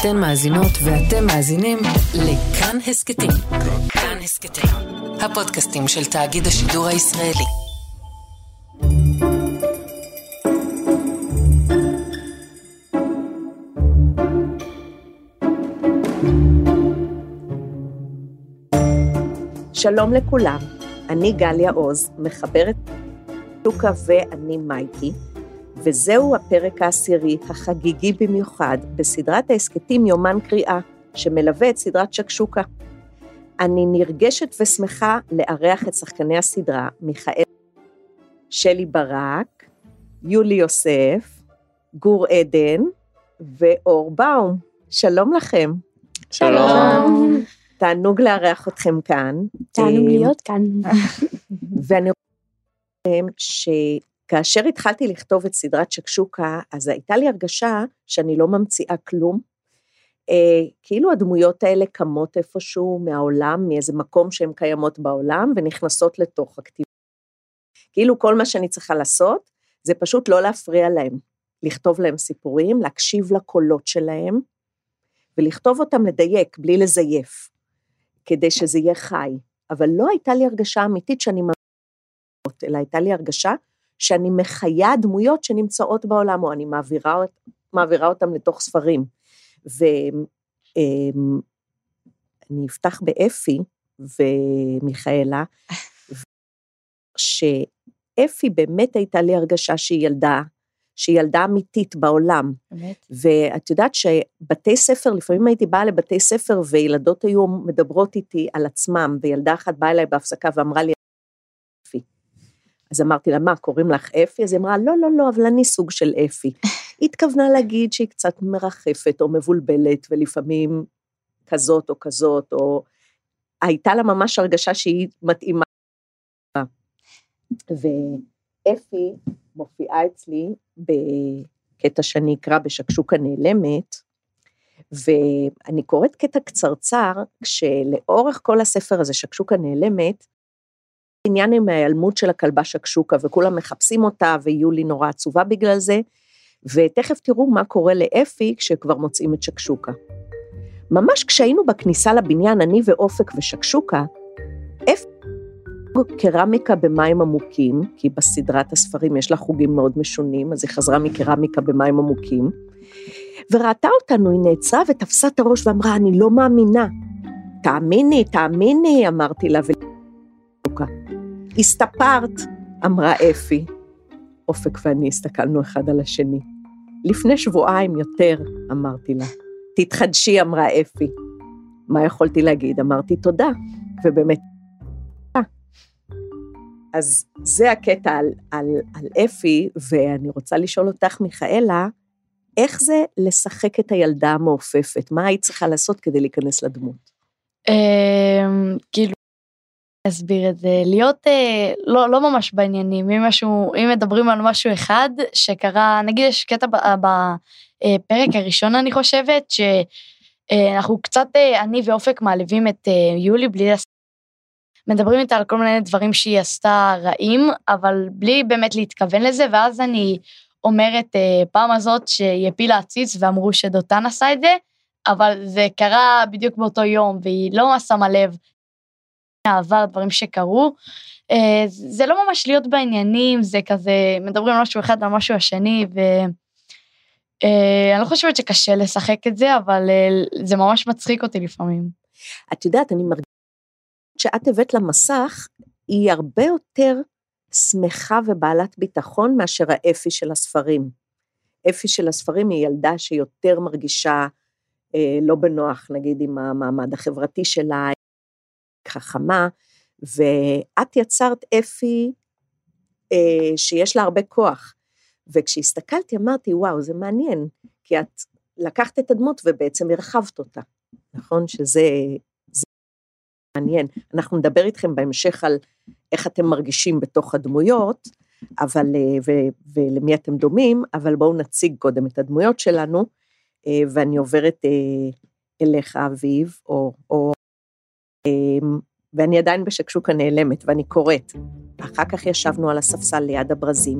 אתן מאזינות ואתם מאזינים לכאן הסכתים. כאן הסכתים, הפודקאסטים של תאגיד השידור הישראלי. שלום לכולם, אני גליה עוז, מחברת שוקה ואני מייקי, וזהו הפרק העשירי, החגיגי במיוחד, בסדרת ההסכתים יומן קריאה, שמלווה את סדרת שקשוקה. אני נרגשת ושמחה לארח את שחקני הסדרה, מיכאל, שלי ברק, יולי יוסף, גור עדן ואור באום. שלום לכם. שלום. תענוג לארח אתכם כאן. תענוג להיות כאן. ואני רואה שכאשר התחלתי לכתוב את סדרת שקשוקה, אז הייתה לי הרגשה שאני לא ממציאה כלום. אה, כאילו הדמויות האלה קמות איפשהו מהעולם, מאיזה מקום שהן קיימות בעולם, ונכנסות לתוך הכתיבה. כאילו כל מה שאני צריכה לעשות, זה פשוט לא להפריע להם, לכתוב להם סיפורים, להקשיב לקולות שלהם, ולכתוב אותם לדייק, בלי לזייף. כדי שזה יהיה חי. אבל לא הייתה לי הרגשה אמיתית שאני מעבירה, אלא הייתה לי הרגשה שאני מחיה דמויות שנמצאות בעולם, או אני מעבירה, מעבירה אותם לתוך ספרים. ואני אפתח באפי ומיכאלה, שאפי באמת הייתה לי הרגשה שהיא ילדה שהיא ילדה אמיתית בעולם. באמת? ואת יודעת שבתי ספר, לפעמים הייתי באה לבתי ספר וילדות היו מדברות איתי על עצמם, וילדה אחת באה אליי בהפסקה ואמרה לי. אז אמרתי לה, מה, קוראים לך אפי? אז היא אמרה, לא, לא, לא, אבל אני סוג של אפי. היא התכוונה להגיד שהיא קצת מרחפת או מבולבלת, ולפעמים כזאת או כזאת, או... הייתה לה ממש הרגשה שהיא מתאימה. ואפי מופיעה אצלי בקטע שאני אקרא בשקשוקה נעלמת, ואני קוראת קטע קצרצר, כשלאורך כל הספר הזה, שקשוקה נעלמת, עניין עם ההיעלמות של הכלבה שקשוקה, וכולם מחפשים אותה, ויולי נורא עצובה בגלל זה, ותכף תראו מה קורה לאפי כשכבר מוצאים את שקשוקה. ממש כשהיינו בכניסה לבניין, אני ואופק ושקשוקה, אפי קרמיקה במים עמוקים, כי בסדרת הספרים יש לה חוגים מאוד משונים, אז היא חזרה מקרמיקה במים עמוקים, וראתה אותנו, היא נעצרה ותפסה את הראש ואמרה, אני לא מאמינה. תאמיני, תאמיני, אמרתי לה, ולוקה. הסתפרת, אמרה אפי. אופק ואני הסתכלנו אחד על השני. לפני שבועיים יותר, אמרתי לה. תתחדשי, אמרה אפי. מה יכולתי להגיד? אמרתי תודה, ובאמת אז זה הקטע על, על, על אפי, ואני רוצה לשאול אותך, מיכאלה, איך זה לשחק את הילדה המעופפת? מה היית צריכה לעשות כדי להיכנס לדמות? אמ, כאילו, אסביר את זה, להיות אה, לא, לא ממש בעניינים, אם משהו, אם מדברים על משהו אחד שקרה, נגיד יש קטע בפרק הראשון אני חושבת, שאנחנו אה, קצת, אה, אני ואופק מעליבים את יולי בלי מדברים איתה על כל מיני דברים שהיא עשתה רעים, אבל בלי באמת להתכוון לזה, ואז אני אומרת אה, פעם הזאת שהיא הפילה עציץ ואמרו שדותן עשה את זה, אבל זה קרה בדיוק באותו יום, והיא לא שמה לב העבר, דברים שקרו. אה, זה לא ממש להיות בעניינים, זה כזה, מדברים על משהו אחד על משהו השני, ו... אה, לא חושבת שקשה לשחק את זה, אבל זה ממש מצחיק אותי לפעמים. את יודעת, אני מרגישה שאת הבאת למסך, היא הרבה יותר שמחה ובעלת ביטחון מאשר האפי של הספרים. אפי של הספרים היא ילדה שיותר מרגישה אה, לא בנוח, נגיד, עם המעמד החברתי שלה, חכמה, ואת יצרת אפי אה, שיש לה הרבה כוח. וכשהסתכלתי אמרתי, וואו, זה מעניין, כי את לקחת את הדמות ובעצם הרחבת אותה, נכון? שזה מעניין. אנחנו נדבר איתכם בהמשך על איך אתם מרגישים בתוך הדמויות, אבל, אה, ו, ולמי אתם דומים, אבל בואו נציג קודם את הדמויות שלנו, אה, ואני עוברת אה, אליך, אביב, או, או ואני עדיין בשקשוקה נעלמת, ואני קוראת. אחר כך ישבנו על הספסל ליד הברזים,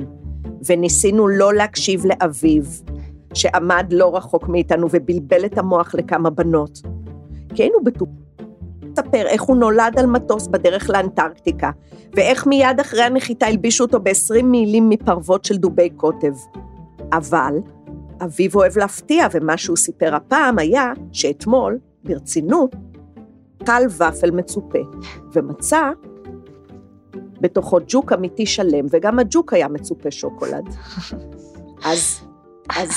וניסינו לא להקשיב לאביב, שעמד לא רחוק מאיתנו ובלבל את המוח לכמה בנות. כי היינו בטוחים לספר איך הוא נולד על מטוס בדרך לאנטרקטיקה, ואיך מיד אחרי הנחיתה הלבישו אותו ב-20 מילים מפרוות של דובי קוטב. אבל אביו אוהב להפתיע, ומה שהוא סיפר הפעם היה שאתמול, ברצינות, טל ופל מצופה, ומצא בתוכו ג'וק אמיתי שלם, וגם הג'וק היה מצופה שוקולד. אז, אז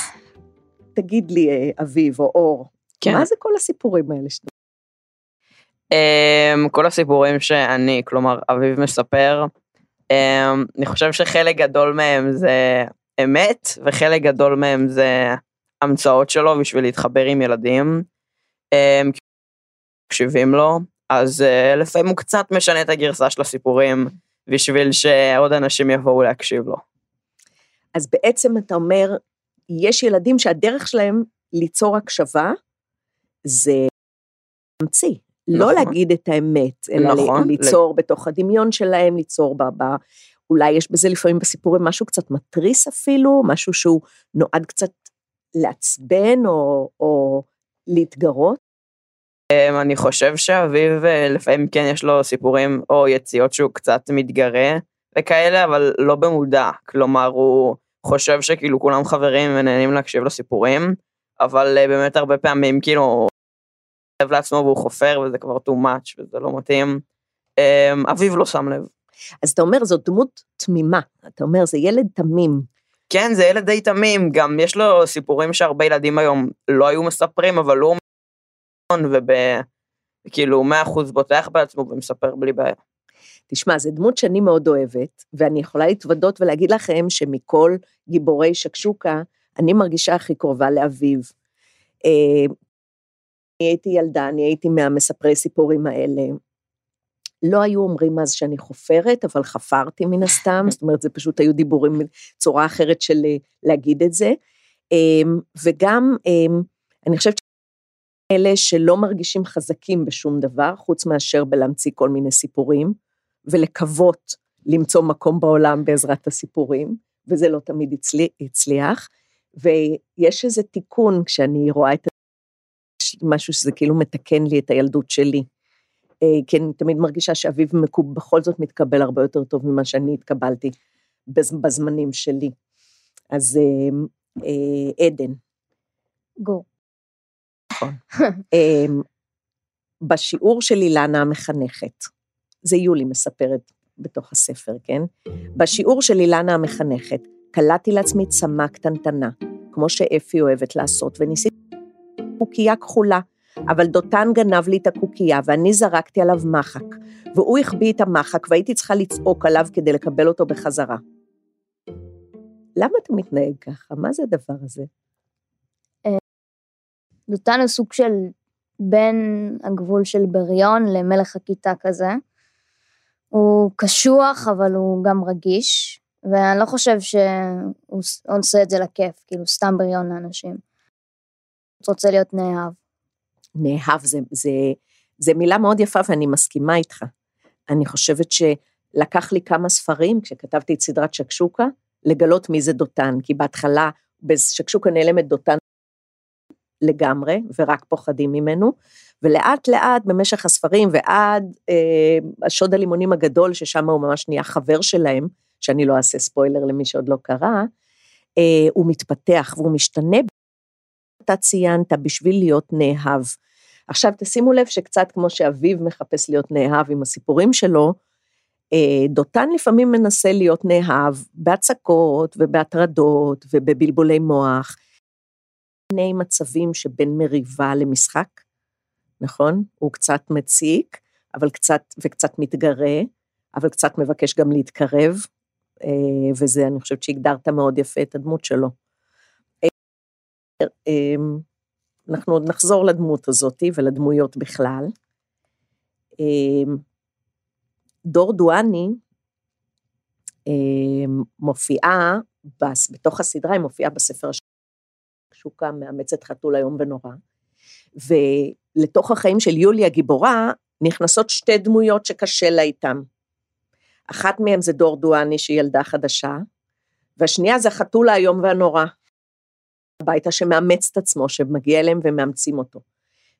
תגיד לי, אה, אביב או אור, כן. מה זה כל הסיפורים האלה שאתה... Um, כל הסיפורים שאני, כלומר, אביב מספר, um, אני חושב שחלק גדול מהם זה אמת, וחלק גדול מהם זה המצאות שלו בשביל להתחבר עם ילדים. Um, מקשיבים לו, אז uh, לפעמים הוא קצת משנה את הגרסה של הסיפורים, בשביל שעוד אנשים יבואו להקשיב לו. אז בעצם אתה אומר, יש ילדים שהדרך שלהם ליצור הקשבה זה להמציא, לא נכון. להגיד את האמת, אלא נכון. ליצור בתוך הדמיון שלהם, ליצור ב... ב אולי יש בזה לפעמים בסיפורים משהו קצת מתריס אפילו, משהו שהוא נועד קצת לעצבן או, או להתגרות. Um, אני חושב שאביב אה, לפעמים כן יש לו סיפורים או יציאות שהוא קצת מתגרה וכאלה, אבל לא במודע. כלומר, הוא חושב שכאילו כולם חברים ונהנים להקשיב לסיפורים, אבל אה, באמת הרבה פעמים כאילו הוא חושב לעצמו והוא חופר וזה כבר too much וזה לא מתאים. Um, אביב לא שם לב. אז אתה אומר, זאת דמות תמימה, אתה אומר, זה ילד תמים. כן, זה ילד די תמים, גם יש לו סיפורים שהרבה ילדים היום לא היו מספרים, אבל הוא וכאילו מאה אחוז בוטח בעצמו ומספר בלי בעיה. תשמע, זו דמות שאני מאוד אוהבת, ואני יכולה להתוודות ולהגיד לכם שמכל גיבורי שקשוקה, אני מרגישה הכי קרובה לאביו. אה, אני הייתי ילדה, אני הייתי מהמספרי סיפורים האלה. לא היו אומרים אז שאני חופרת, אבל חפרתי מן הסתם, זאת אומרת, זה פשוט היו דיבורים צורה אחרת של אה, להגיד את זה. אה, וגם, אני חושבת אלה שלא מרגישים חזקים בשום דבר, חוץ מאשר בלהמציא כל מיני סיפורים, ולקוות למצוא מקום בעולם בעזרת הסיפורים, וזה לא תמיד הצליח. ויש איזה תיקון כשאני רואה את משהו שזה כאילו מתקן לי את הילדות שלי. כי אני תמיד מרגישה שאביב מקוב בכל זאת מתקבל הרבה יותר טוב ממה שאני התקבלתי בזמנים שלי. אז עדן. גור. נכון. אמ, בשיעור של אילנה המחנכת, זה יולי מספרת בתוך הספר, כן? בשיעור של אילנה המחנכת, קלעתי לעצמי צמא קטנטנה, כמו שאפי אוהבת לעשות, וניסיתי קוקייה כחולה, אבל דותן גנב לי את הקוקייה ואני זרקתי עליו מחק, והוא החביא את המחק והייתי צריכה לצעוק עליו כדי לקבל אותו בחזרה. למה אתה מתנהג ככה? מה זה הדבר הזה? דותן הוא סוג של בין הגבול של בריון למלך הכיתה כזה. הוא קשוח, אבל הוא גם רגיש, ואני לא חושב שהוא עושה את זה לכיף, כאילו סתם בריון לאנשים. הוא רוצה להיות נאהב. נאהב זה, זה, זה מילה מאוד יפה ואני מסכימה איתך. אני חושבת שלקח לי כמה ספרים, כשכתבתי את סדרת שקשוקה, לגלות מי זה דותן, כי בהתחלה, בשקשוקה נעלמת דותן לגמרי, ורק פוחדים ממנו, ולאט לאט במשך הספרים ועד אה, השוד הלימונים הגדול, ששם הוא ממש נהיה חבר שלהם, שאני לא אעשה ספוילר למי שעוד לא קרא, אה, הוא מתפתח והוא משתנה, אתה ציינת, בשביל להיות נאהב. עכשיו תשימו לב שקצת כמו שאביו מחפש להיות נאהב עם הסיפורים שלו, אה, דותן לפעמים מנסה להיות נאהב בהצקות ובהטרדות ובבלבולי מוח, מיני מצבים שבין מריבה למשחק, נכון? הוא קצת מציק, אבל קצת, וקצת מתגרה, אבל קצת מבקש גם להתקרב, אה, וזה, אני חושבת שהגדרת מאוד יפה את הדמות שלו. אה, אנחנו עוד נחזור לדמות הזאת ולדמויות בכלל. אה, דור דואני מופיעה, בתוך הסדרה היא מופיעה בספר השני. שוקה מאמצת חתול איום ונורא, ולתוך החיים של יולי הגיבורה נכנסות שתי דמויות שקשה לה איתן. אחת מהן זה דור דואני שהיא ילדה חדשה, והשנייה זה החתול האיום והנורא. הביתה שמאמץ את עצמו, שמגיע אליהם ומאמצים אותו.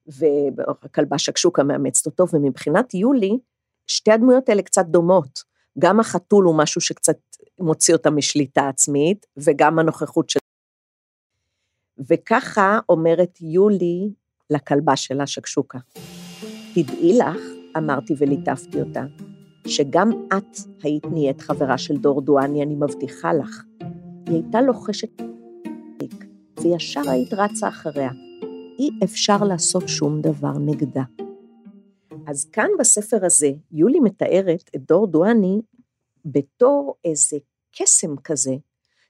והכלבה שקשוקה מאמצת אותו, ומבחינת יולי, שתי הדמויות האלה קצת דומות. גם החתול הוא משהו שקצת מוציא אותה משליטה עצמית, וגם הנוכחות של... וככה אומרת יולי לכלבה שלה, שקשוקה. תדעי לך, אמרתי וליטפתי אותה, שגם את היית נהיית חברה של דור דואני, אני מבטיחה לך. היא הייתה לוחשת וישר היית רצה אחריה. אי אפשר לעשות שום דבר נגדה. אז כאן בספר הזה, יולי מתארת את דור דואני בתור איזה קסם כזה,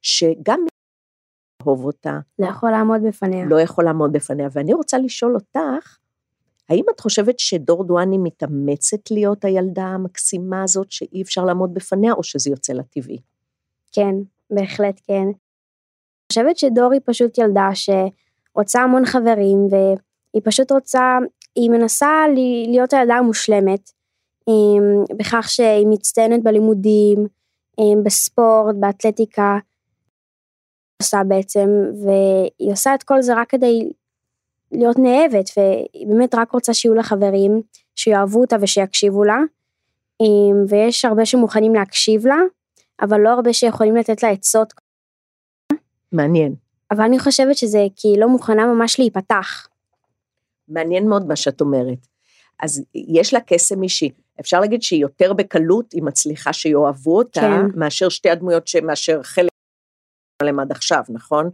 שגם אוהב אותה. לא יכול לעמוד בפניה. לא יכול לעמוד בפניה. ואני רוצה לשאול אותך, האם את חושבת שדור דואני מתאמצת להיות הילדה המקסימה הזאת שאי אפשר לעמוד בפניה, או שזה יוצא לה טבעי? כן, בהחלט כן. אני חושבת שדור היא פשוט ילדה שרוצה המון חברים, והיא פשוט רוצה, היא מנסה להיות הילדה המושלמת, בכך שהיא מצטיינת בלימודים, בספורט, באתלטיקה, עושה בעצם, והיא עושה את כל זה רק כדי להיות נאהבת, והיא באמת רק רוצה שיהיו לה חברים, שיאהבו אותה ושיקשיבו לה, ויש הרבה שמוכנים להקשיב לה, אבל לא הרבה שיכולים לתת לה עצות. מעניין. אבל אני חושבת שזה כי היא לא מוכנה ממש להיפתח. מעניין מאוד מה שאת אומרת. אז יש לה קסם אישי. אפשר להגיד שהיא יותר בקלות, היא מצליחה שיאהבו אותה, כן. מאשר שתי הדמויות שמאשר חלק עליהם עד עכשיו, נכון?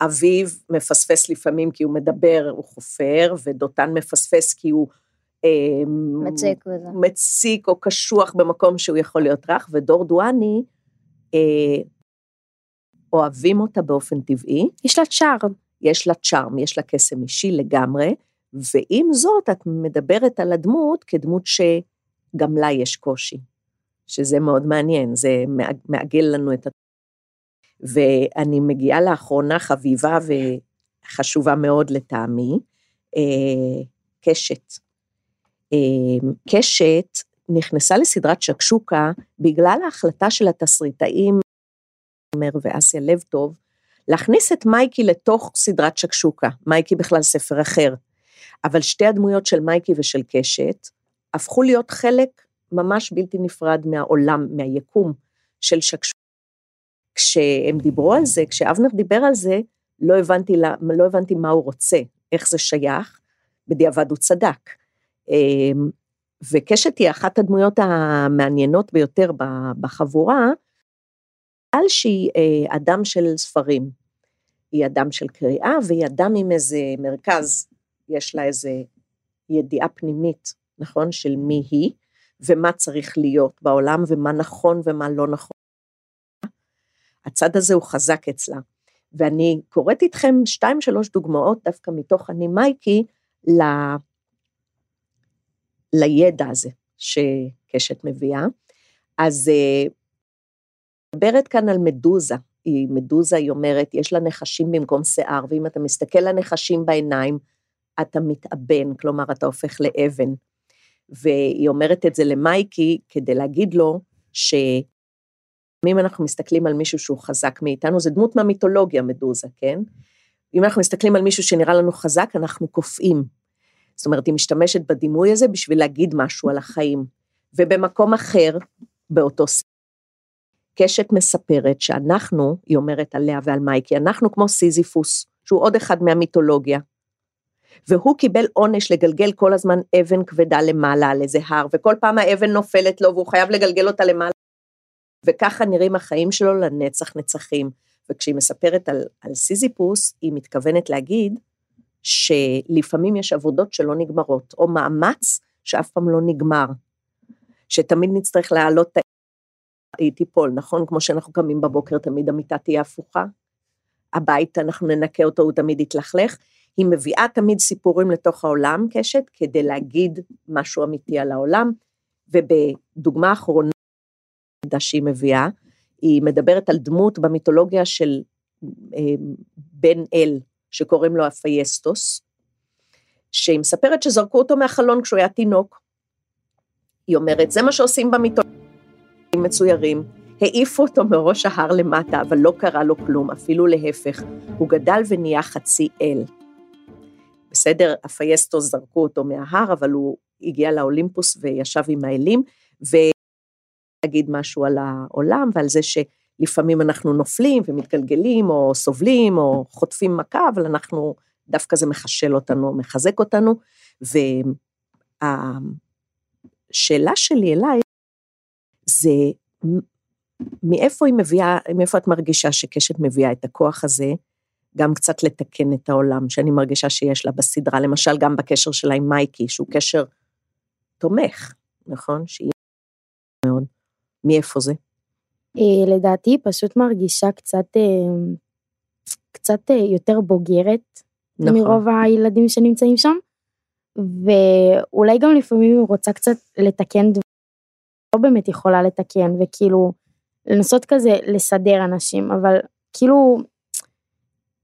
אביו מפספס לפעמים כי הוא מדבר, הוא חופר, ודותן מפספס כי הוא... מציק וזה. מציק או קשוח במקום שהוא יכול להיות רך, ודור דואני, אה, אוהבים אותה באופן טבעי. יש לה צ'ארם. יש לה צ'ארם, יש לה קסם אישי לגמרי, ועם זאת, את מדברת על הדמות כדמות שגם לה יש קושי, שזה מאוד מעניין, זה מעגל לנו את. ואני מגיעה לאחרונה חביבה וחשובה מאוד לטעמי, אה, קשת. אה, קשת נכנסה לסדרת שקשוקה בגלל ההחלטה של התסריטאים, ואסיה לב טוב, להכניס את מייקי לתוך סדרת שקשוקה. מייקי בכלל ספר אחר. אבל שתי הדמויות של מייקי ושל קשת הפכו להיות חלק ממש בלתי נפרד מהעולם, מהיקום של שקשוקה. כשהם דיברו על זה, כשאבנר דיבר על זה, לא הבנתי, לא הבנתי מה הוא רוצה, איך זה שייך, בדיעבד הוא צדק. אמ, וקשת היא אחת הדמויות המעניינות ביותר בחבורה, על שהיא אה, אדם של ספרים. היא אדם של קריאה, והיא אדם עם איזה מרכז, יש לה איזה ידיעה פנימית, נכון, של מי היא, ומה צריך להיות בעולם, ומה נכון ומה לא נכון. הצד הזה הוא חזק אצלה. ואני קוראת איתכם שתיים, שלוש דוגמאות דווקא מתוך אני מייקי ל... לידע הזה שקשת מביאה. אז אה, מדברת כאן על מדוזה, היא, מדוזה היא אומרת, יש לה נחשים במקום שיער, ואם אתה מסתכל לנחשים בעיניים, אתה מתאבן, כלומר אתה הופך לאבן. והיא אומרת את זה למייקי כדי להגיד לו ש... אם אנחנו מסתכלים על מישהו שהוא חזק מאיתנו, זה דמות מהמיתולוגיה, מדוזה, כן? אם אנחנו מסתכלים על מישהו שנראה לנו חזק, אנחנו קופאים. זאת אומרת, היא משתמשת בדימוי הזה בשביל להגיד משהו על החיים. ובמקום אחר, באותו סיפור, קשת מספרת שאנחנו, היא אומרת עליה ועל מייקי, אנחנו כמו סיזיפוס, שהוא עוד אחד מהמיתולוגיה. והוא קיבל עונש לגלגל כל הזמן אבן כבדה למעלה על איזה הר, וכל פעם האבן נופלת לו והוא חייב לגלגל אותה למעלה. וככה נראים החיים שלו לנצח נצחים. וכשהיא מספרת על, על סיזיפוס, היא מתכוונת להגיד שלפעמים יש עבודות שלא נגמרות, או מאמץ שאף פעם לא נגמר, שתמיד נצטרך להעלות את. היא תיפול, נכון? כמו שאנחנו קמים בבוקר, תמיד המיטה תהיה הפוכה. הבית, אנחנו ננקה אותו, הוא תמיד יתלכלך. היא מביאה תמיד סיפורים לתוך העולם, קשת, כדי להגיד משהו אמיתי על העולם. ובדוגמה אחרונה שהיא מביאה, היא מדברת על דמות במיתולוגיה של אה, בן אל, שקוראים לו אפייסטוס, שהיא מספרת שזרקו אותו מהחלון כשהוא היה תינוק. היא אומרת, זה מה שעושים במיתולוגיה מצוירים. העיפו אותו מראש ההר למטה, אבל לא קרה לו כלום, אפילו להפך, הוא גדל ונהיה חצי אל. בסדר, הפייסטוס זרקו אותו מההר, אבל הוא הגיע לאולימפוס וישב עם האלים, ולהגיד משהו על העולם ועל זה שלפעמים אנחנו נופלים ומתגלגלים, או סובלים, או חוטפים מכה, אבל אנחנו, דווקא זה מחשל אותנו, מחזק אותנו, והשאלה שלי אליי, זה מאיפה היא מביאה, מאיפה את מרגישה שקשת מביאה את הכוח הזה, גם קצת לתקן את העולם, שאני מרגישה שיש לה בסדרה, למשל גם בקשר שלה עם מייקי, שהוא קשר תומך, נכון? שהיא. מאיפה זה? אה, לדעתי פשוט מרגישה קצת, אה, קצת אה, יותר בוגרת נכון. מרוב הילדים שנמצאים שם, ואולי גם לפעמים היא רוצה קצת לתקן דברים, לא באמת יכולה לתקן, וכאילו לנסות כזה לסדר אנשים, אבל כאילו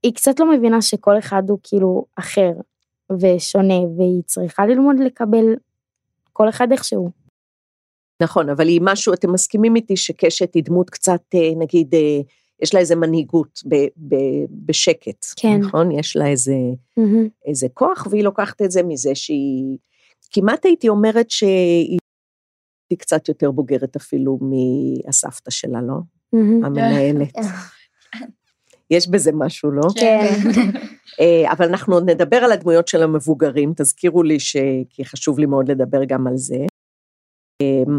היא קצת לא מבינה שכל אחד הוא כאילו אחר ושונה, והיא צריכה ללמוד לקבל כל אחד איכשהו. נכון, אבל היא משהו, אתם מסכימים איתי שקשת היא דמות קצת, אה, נגיד, אה, יש לה איזה מנהיגות ב, ב, בשקט, כן. נכון? יש לה איזה, Mm-hmm. איזה כוח, והיא לוקחת את זה מזה שהיא, כמעט הייתי אומרת שהיא קצת יותר בוגרת אפילו מהסבתא שלה, לא? Mm-hmm. המנהלת. יש בזה משהו, לא? כן. אה, אבל אנחנו עוד נדבר על הדמויות של המבוגרים, תזכירו לי ש... כי חשוב לי מאוד לדבר גם על זה. אה,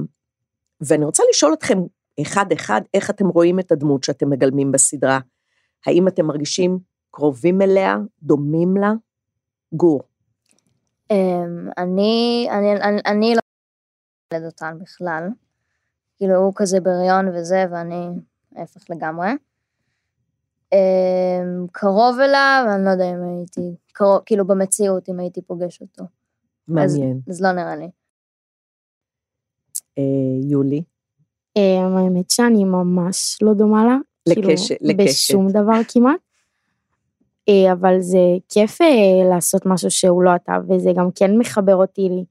ואני רוצה לשאול אתכם, אחד-אחד, איך אתם רואים את הדמות שאתם מגלמים בסדרה? האם אתם מרגישים קרובים אליה, דומים לה? גור. אמ, אני, אני, אני, אני לא ילד אותן בכלל. כאילו, הוא כזה בריון וזה, ואני ההפך לגמרי. אמ, קרוב אליו, אני לא יודע אם הייתי, קרוב, כאילו במציאות, אם הייתי פוגש אותו. מעניין. אז, אז לא נראה לי. אה, יולי? אמ, האמת שאני ממש לא דומה לה. לקשת, כאילו, לקשת. בשום דבר כמעט. אה, אבל זה כיף אה, לעשות משהו שהוא לא אתה, וזה גם כן מחבר אותי לי.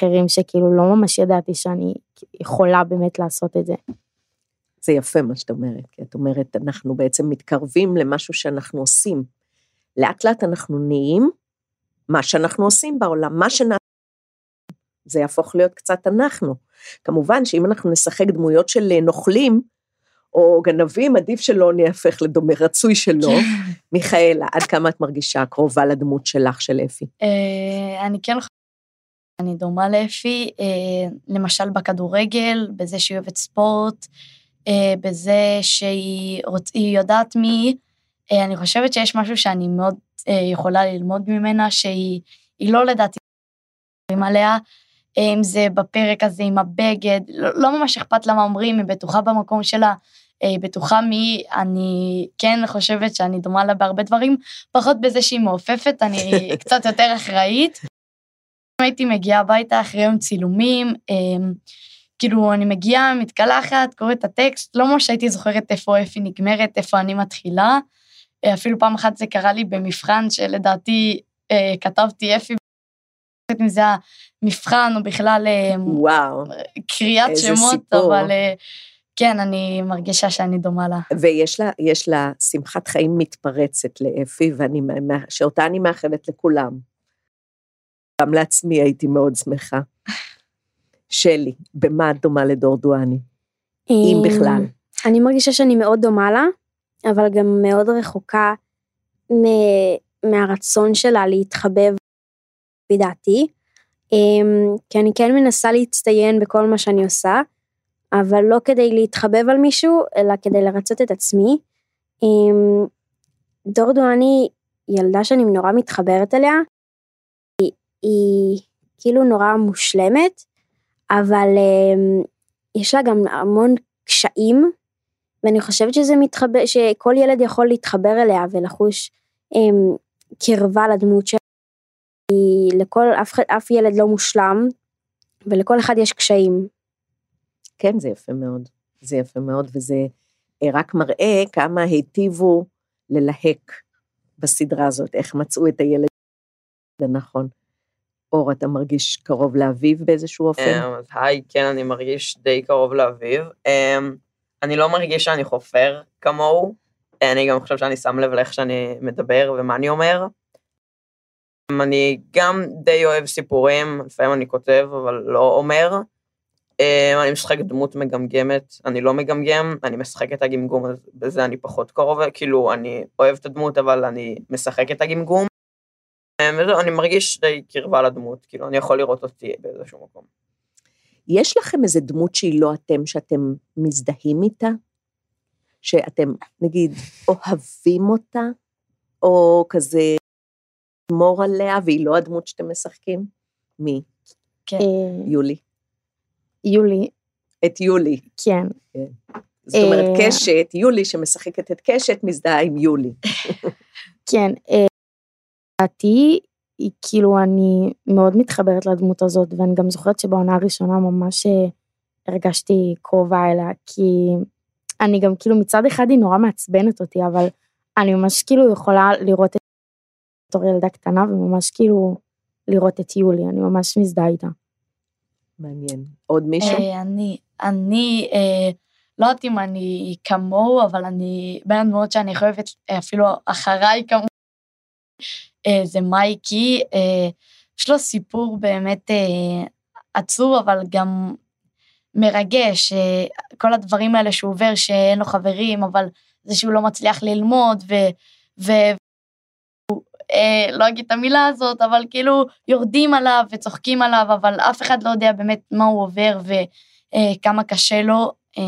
אחרים שכאילו לא ממש ידעתי שאני יכולה באמת לעשות את זה. זה יפה מה שאת אומרת, כי את אומרת, אנחנו בעצם מתקרבים למשהו שאנחנו עושים. לאט לאט אנחנו נהיים מה שאנחנו עושים בעולם, מה שנעשה, זה יהפוך להיות קצת אנחנו. כמובן שאם אנחנו נשחק דמויות של נוכלים, או גנבים, עדיף שלא נהפך לדומה, רצוי שלא. מיכאלה, עד כמה את מרגישה קרובה לדמות שלך, של אפי? אה, אני כן חושבת אני דומה לאפי, אה, למשל בכדורגל, בזה שהיא אוהבת ספורט, אה, בזה שהיא רוצ... יודעת מי, אה, אני חושבת שיש משהו שאני מאוד אה, יכולה ללמוד ממנה, שהיא היא לא לדעתי עליה, אה, אם זה בפרק הזה עם הבגד, לא, לא ממש אכפת לה מה אומרים, היא בטוחה במקום שלה, אה, היא בטוחה מי, אני כן חושבת שאני דומה לה בהרבה דברים, פחות בזה שהיא מעופפת, אני קצת יותר אחראית. אם הייתי מגיעה הביתה אחרי יום צילומים, אה, כאילו, אני מגיעה, מתקלחת, קוראת את הטקסט, לא ממש הייתי זוכרת איפה אפי נגמרת, איפה אני מתחילה. אה, אפילו פעם אחת זה קרה לי במבחן שלדעתי אה, כתבתי אפי, אם זה המבחן או בכלל אה, וואו, קריאת שמות, סיפור. אבל אה, כן, אני מרגישה שאני דומה לה. ויש לה, יש לה שמחת חיים מתפרצת לאפי, ואני, שאותה אני מאחלת לכולם. גם לעצמי הייתי מאוד שמחה. שלי, במה את דומה לדור דואני? אם אמ, בכלל. אני מרגישה שאני מאוד דומה לה, אבל גם מאוד רחוקה מ- מהרצון שלה להתחבב, לפי דעתי. אמ, כי אני כן מנסה להצטיין בכל מה שאני עושה, אבל לא כדי להתחבב על מישהו, אלא כדי לרצות את עצמי. אמ, דור דואני ילדה שאני נורא מתחברת אליה, היא, היא כאילו נורא מושלמת, אבל אמ, יש לה גם המון קשיים, ואני חושבת שזה מתחבר, שכל ילד יכול להתחבר אליה ולחוש קרבה לדמות שלה. כי לכל, אף, אף ילד לא מושלם, ולכל אחד יש קשיים. כן, זה יפה מאוד. זה יפה מאוד, וזה אה, רק מראה כמה היטיבו ללהק בסדרה הזאת, איך מצאו את הילד הנכון. אור, אתה מרגיש קרוב לאביב באיזשהו אופן? אמ, היי, כן, אני מרגיש די קרוב לאביב. אמ, אני לא מרגיש שאני חופר כמוהו, אני גם חושב שאני שם לב לאיך שאני מדבר ומה אני אומר. אני גם די אוהב סיפורים, לפעמים אני כותב, אבל לא אומר. אני משחק דמות מגמגמת, אני לא מגמגם, אני משחק את הגמגום, אז בזה אני פחות קרוב, כאילו, אני אוהב את הדמות, אבל אני משחק את הגמגום. וזהו, אני מרגיש די קרבה לדמות, כאילו, אני יכול לראות אותי באיזשהו מקום. יש לכם איזה דמות שהיא לא אתם, שאתם מזדהים איתה? שאתם, נגיד, אוהבים אותה, או כזה מור עליה, והיא לא הדמות שאתם משחקים? מי? כן. אה, יולי. יולי, את יולי. כן. זאת אומרת, אה, קשת, יולי שמשחקת את קשת, מזדהה עם יולי. כן, אה, לדעתי, היא כאילו, אני מאוד מתחברת לדמות הזאת, ואני גם זוכרת שבעונה הראשונה ממש הרגשתי קרובה אליה, כי אני גם כאילו מצד אחד היא נורא מעצבנת אותי, אבל אני ממש כאילו יכולה לראות את בתור ילדה קטנה, וממש כאילו לראות את יולי, אני ממש מזדהה איתה. מעניין. עוד מישהו? אה, אני, אני, אה, לא יודעת אם אני כמוהו, אבל אני בין הדמות שאני חייבת אה, אפילו אחריי כמוהו, אה, זה מייקי. אה, יש לו סיפור באמת אה, עצוב, אבל גם מרגש. אה, כל הדברים האלה שהוא עובר, שאין לו חברים, אבל זה שהוא לא מצליח ללמוד, ו... ו אה, לא אגיד את המילה הזאת, אבל כאילו יורדים עליו וצוחקים עליו, אבל אף אחד לא יודע באמת מה הוא עובר וכמה קשה לו, אה,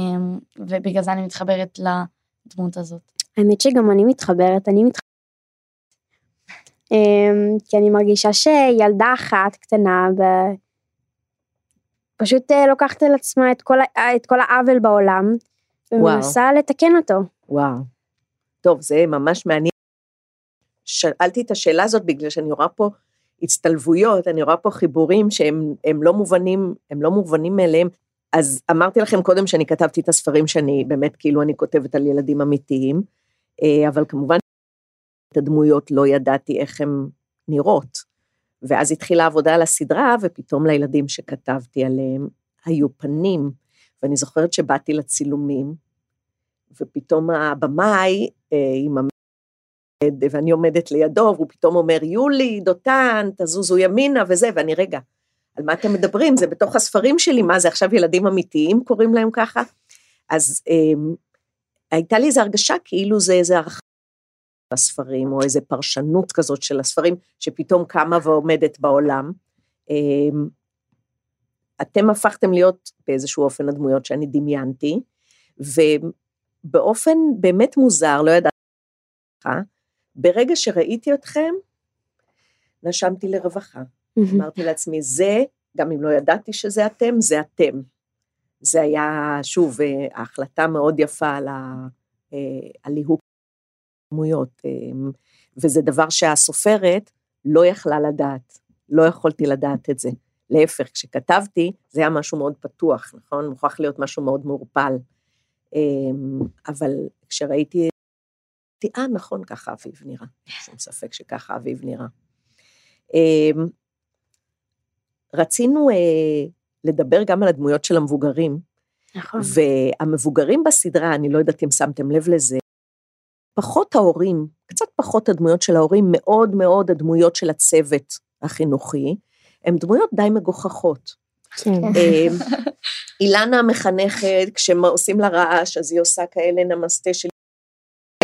ובגלל זה אני מתחברת לדמות הזאת. האמת שגם אני מתחברת, אני מתחברת. אמ, כי אני מרגישה שילדה אחת קטנה ו... פשוט אה, לוקחת על עצמה את כל, ה- את כל העוול בעולם, ומנסה לתקן אותו. וואו. טוב, זה ממש מעניין. שאלתי את השאלה הזאת בגלל שאני רואה פה הצטלבויות, אני רואה פה חיבורים שהם הם לא מובנים, הם לא מובנים מאליהם. אז אמרתי לכם קודם שאני כתבתי את הספרים שאני באמת כאילו אני כותבת על ילדים אמיתיים, אה, אבל כמובן את הדמויות לא ידעתי איך הן נראות. ואז התחילה העבודה על הסדרה, ופתאום לילדים שכתבתי עליהם היו פנים. ואני זוכרת שבאתי לצילומים, ופתאום הבמאי אה, עם ואני עומדת לידו, והוא פתאום אומר, יולי, דותן, תזוזו ימינה וזה, ואני, רגע, על מה אתם מדברים? זה בתוך הספרים שלי, מה זה עכשיו ילדים אמיתיים קוראים להם ככה? אז אה, הייתה לי איזו הרגשה כאילו זה איזה הרחבה הספרים, או איזו פרשנות כזאת של הספרים, שפתאום קמה ועומדת בעולם. אה, אתם הפכתם להיות באיזשהו אופן הדמויות שאני דמיינתי, ובאופן באמת מוזר, לא ידעתי לך, ברגע שראיתי אתכם, נשמתי לרווחה. אמרתי לעצמי, זה, גם אם לא ידעתי שזה אתם, זה אתם. זה היה, שוב, אה, ההחלטה מאוד יפה על ה- אה, על ליהוק דמויות, אה, וזה דבר שהסופרת לא יכלה לדעת, לא יכולתי לדעת את זה. להפך, כשכתבתי, זה היה משהו מאוד פתוח, נכון? מוכרח להיות משהו מאוד מעורפל. אבל כשראיתי, אה, נכון, ככה אביב נראה. שום ספק שככה אביב נראה. רצינו אה, לדבר גם על הדמויות של המבוגרים, נכון. והמבוגרים בסדרה, אני לא יודעת אם שמתם לב לזה, פחות ההורים, קצת פחות הדמויות של ההורים, מאוד מאוד הדמויות של הצוות החינוכי, הן דמויות די מגוחכות. כן. אה, אילנה המחנכת, כשעושים לה רעש, אז היא עושה כאלה נמסטה של...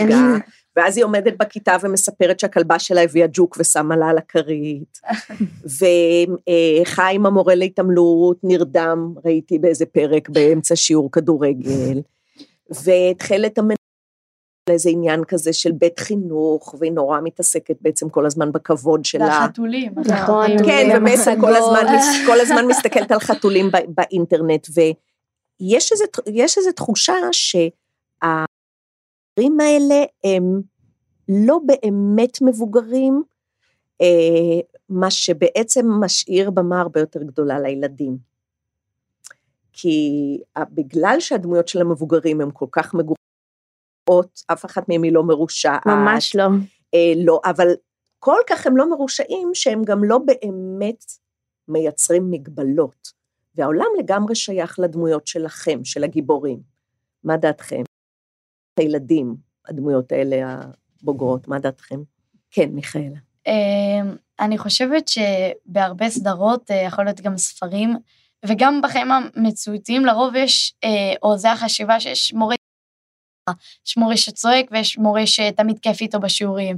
רגע, ואז היא עומדת בכיתה ומספרת שהכלבה שלה הביאה ג'וק ושמה לה על הכרית. וחיים המורה להתעמלות נרדם, ראיתי באיזה פרק באמצע שיעור כדורגל. והתחלת המנהל לאיזה עניין כזה של בית חינוך, והיא נורא מתעסקת בעצם כל הזמן בכבוד שלה. והחתולים. נכון. כן, ובעצם כל. הזמן, כל הזמן מסתכלת על חתולים באינטרנט, ויש איזו, יש איזו שהדברים האלה הם לא באמת מבוגרים, אה, מה שבעצם משאיר במה הרבה יותר גדולה לילדים. כי ה- בגלל שהדמויות של המבוגרים הן כל כך מגוחכות, אף אחת מהן היא לא מרושעת. ממש לא. אה, לא, אבל כל כך הם לא מרושעים שהם גם לא באמת מייצרים מגבלות, והעולם לגמרי שייך לדמויות שלכם, של הגיבורים. מה דעתכם? הילדים, הדמויות האלה הבוגרות, מה דעתכם? כן, מיכאלה. אמ, אני חושבת שבהרבה סדרות, אה, יכול להיות גם ספרים, וגם בחיים המציאותיים לרוב יש, אה, או זה החשיבה שיש מורה, יש מורה שצועק ויש מורה שתמיד כיף איתו בשיעורים.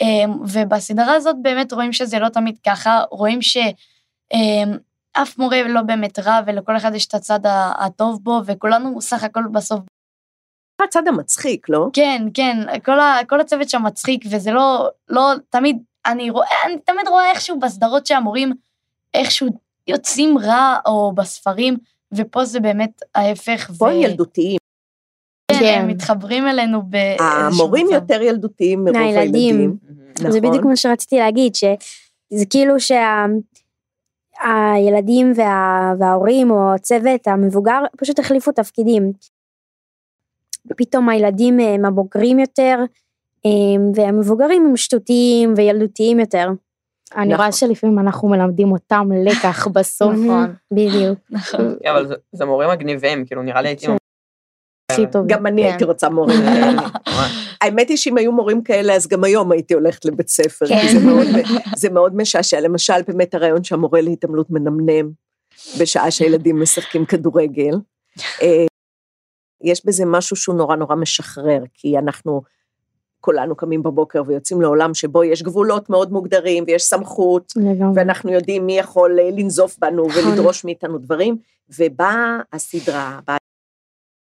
אמ, ובסדרה הזאת באמת רואים שזה לא תמיד ככה, רואים שאף אמ, מורה לא באמת רע ולכל אחד יש את הצד הטוב בו, וכולנו סך הכל בסוף הצד המצחיק, לא? כן, כן, כל, ה, כל הצוות שם מצחיק, וזה לא, לא, תמיד, אני רואה, אני תמיד רואה איכשהו בסדרות שהמורים איכשהו יוצאים רע, או בספרים, ופה זה באמת ההפך. פה ו... הם ילדותיים. כן, כן, הם מתחברים אלינו באיזשהו המורים מצב. יותר ילדותיים מרוב הילדים. נכון. זה בדיוק מה שרציתי להגיד, שזה כאילו שה... וה... וההורים או הצוות המבוגר פשוט החליפו תפקידים. ופתאום הילדים הם הבוגרים יותר, והמבוגרים הם שטותיים וילדותיים יותר. אני רואה נכון. שלפעמים אנחנו מלמדים אותם לקח בסוף. נכון, בדיוק. נכון. כן, אבל זה מורים מגניבים, כאילו נראה לי הייתי... הכי טוב. גם אני הייתי כן. רוצה מורים כאלה. האמת היא שאם היו מורים כאלה, אז גם היום הייתי הולכת לבית ספר. כן. זה מאוד משעשע. למשל, באמת הרעיון שהמורה להתעמלות מנמנם בשעה שהילדים משחקים כדורגל. יש בזה משהו שהוא נורא נורא משחרר, כי אנחנו כולנו קמים בבוקר ויוצאים לעולם שבו יש גבולות מאוד מוגדרים ויש סמכות, לגמרי. ואנחנו יודעים מי יכול אה, לנזוף בנו נכון. ולדרוש מאיתנו דברים, ובאה הסדרה, באה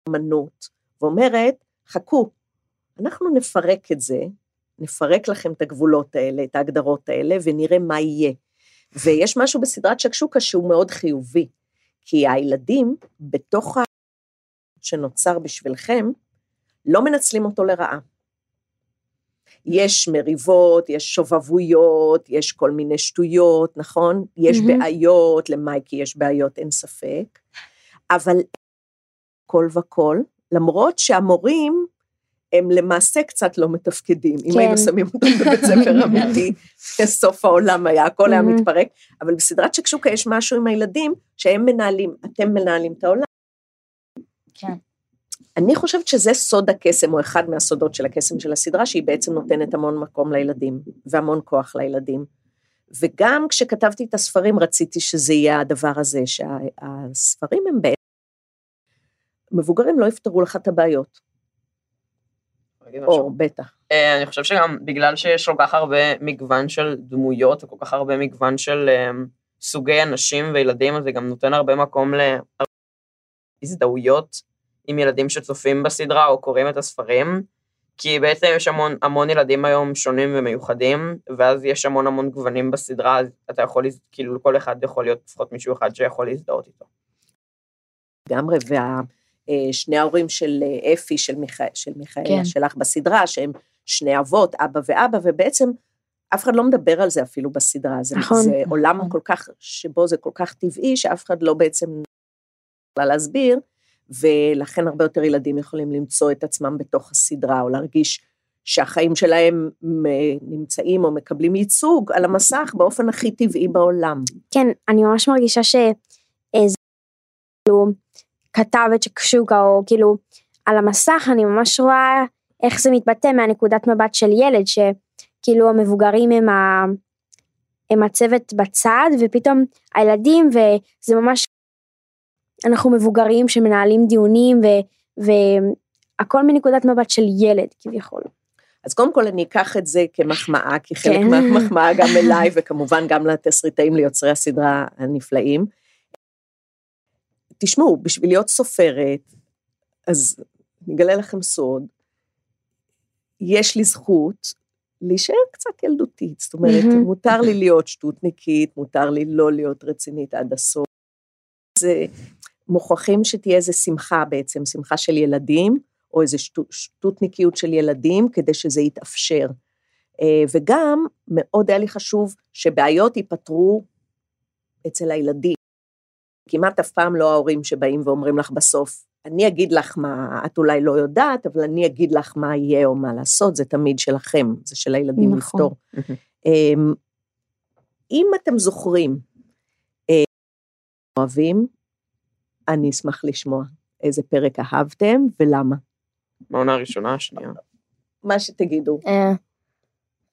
האמנות, ואומרת, חכו, אנחנו נפרק את זה, נפרק לכם את הגבולות האלה, את ההגדרות האלה, ונראה מה יהיה. ויש משהו בסדרת שקשוקה שהוא מאוד חיובי, כי הילדים, בתוך שנוצר בשבילכם, לא מנצלים אותו לרעה. יש מריבות, יש שובבויות, יש כל מיני שטויות, נכון? יש mm-hmm. בעיות, למייקי יש בעיות, אין ספק, אבל כל וכל, למרות שהמורים הם למעשה קצת לא מתפקדים. כן. אם היינו שמים אותם בבית ספר אמיתי, סוף העולם היה, הכל היה מתפרק, אבל בסדרת שקשוקה יש משהו עם הילדים שהם מנהלים, אתם מנהלים את העולם. כן. אני חושבת שזה סוד הקסם, או אחד מהסודות של הקסם של הסדרה, שהיא בעצם נותנת המון מקום לילדים, והמון כוח לילדים. וגם כשכתבתי את הספרים רציתי שזה יהיה הדבר הזה, שהספרים הם בעצם, מבוגרים לא יפתרו לך את הבעיות. או, בטח. אה, אני חושב שגם בגלל שיש כל כך הרבה מגוון של דמויות, וכל כך הרבה מגוון של אה, סוגי אנשים וילדים, אז זה גם נותן הרבה מקום להזדהויות עם ילדים שצופים בסדרה או קוראים את הספרים, כי בעצם יש המון, המון ילדים היום שונים ומיוחדים, ואז יש המון המון גוונים בסדרה, אז אתה יכול, כאילו כל אחד יכול להיות לפחות מישהו אחד שיכול להזדהות איתו. לגמרי, ושני אה, ההורים של אה, אפי, של, מיכ... של מיכאלה, כן. שלך בסדרה, שהם שני אבות, אבא ואבא, ובעצם אף אחד לא מדבר על זה אפילו בסדרה. זה, נכון. זה עולם נכון. כל כך, שבו זה כל כך טבעי, שאף אחד לא בעצם יכולה להסביר. ולכן הרבה יותר ילדים יכולים למצוא את עצמם בתוך הסדרה, או להרגיש שהחיים שלהם נמצאים או מקבלים ייצוג על המסך באופן הכי טבעי בעולם. כן, אני ממש מרגישה שזה כאילו כתבת שקשוקה, או כאילו על המסך אני ממש רואה איך זה מתבטא מהנקודת מבט של ילד, שכאילו המבוגרים הם, ה, הם הצוות בצד, ופתאום הילדים, וזה ממש אנחנו מבוגרים שמנהלים דיונים והכל מנקודת מבט של ילד כביכול. אז קודם כל אני אקח את זה כמחמאה, כי חלק כן. מהמחמאה גם אליי, וכמובן גם לתסריטאים, ליוצרי הסדרה הנפלאים. תשמעו, בשביל להיות סופרת, אז אני אגלה לכם סוד, יש לי זכות להישאר קצת ילדותית, זאת אומרת, מותר לי להיות שטותניקית, מותר לי לא להיות רצינית עד הסוף. זה, מוכרחים שתהיה איזו שמחה בעצם, שמחה של ילדים, או איזו שטותניקיות של ילדים, כדי שזה יתאפשר. אה, וגם מאוד היה לי חשוב שבעיות ייפתרו אצל הילדים. כמעט אף פעם לא ההורים שבאים ואומרים לך בסוף, אני אגיד לך מה, את אולי לא יודעת, אבל אני אגיד לך מה יהיה או מה לעשות, זה תמיד שלכם, זה של הילדים נכון. לפתור. אמ, אם אתם זוכרים, אוהבים, אני אשמח לשמוע איזה פרק אהבתם ולמה. מהעונה הראשונה, השנייה. מה שתגידו. אה,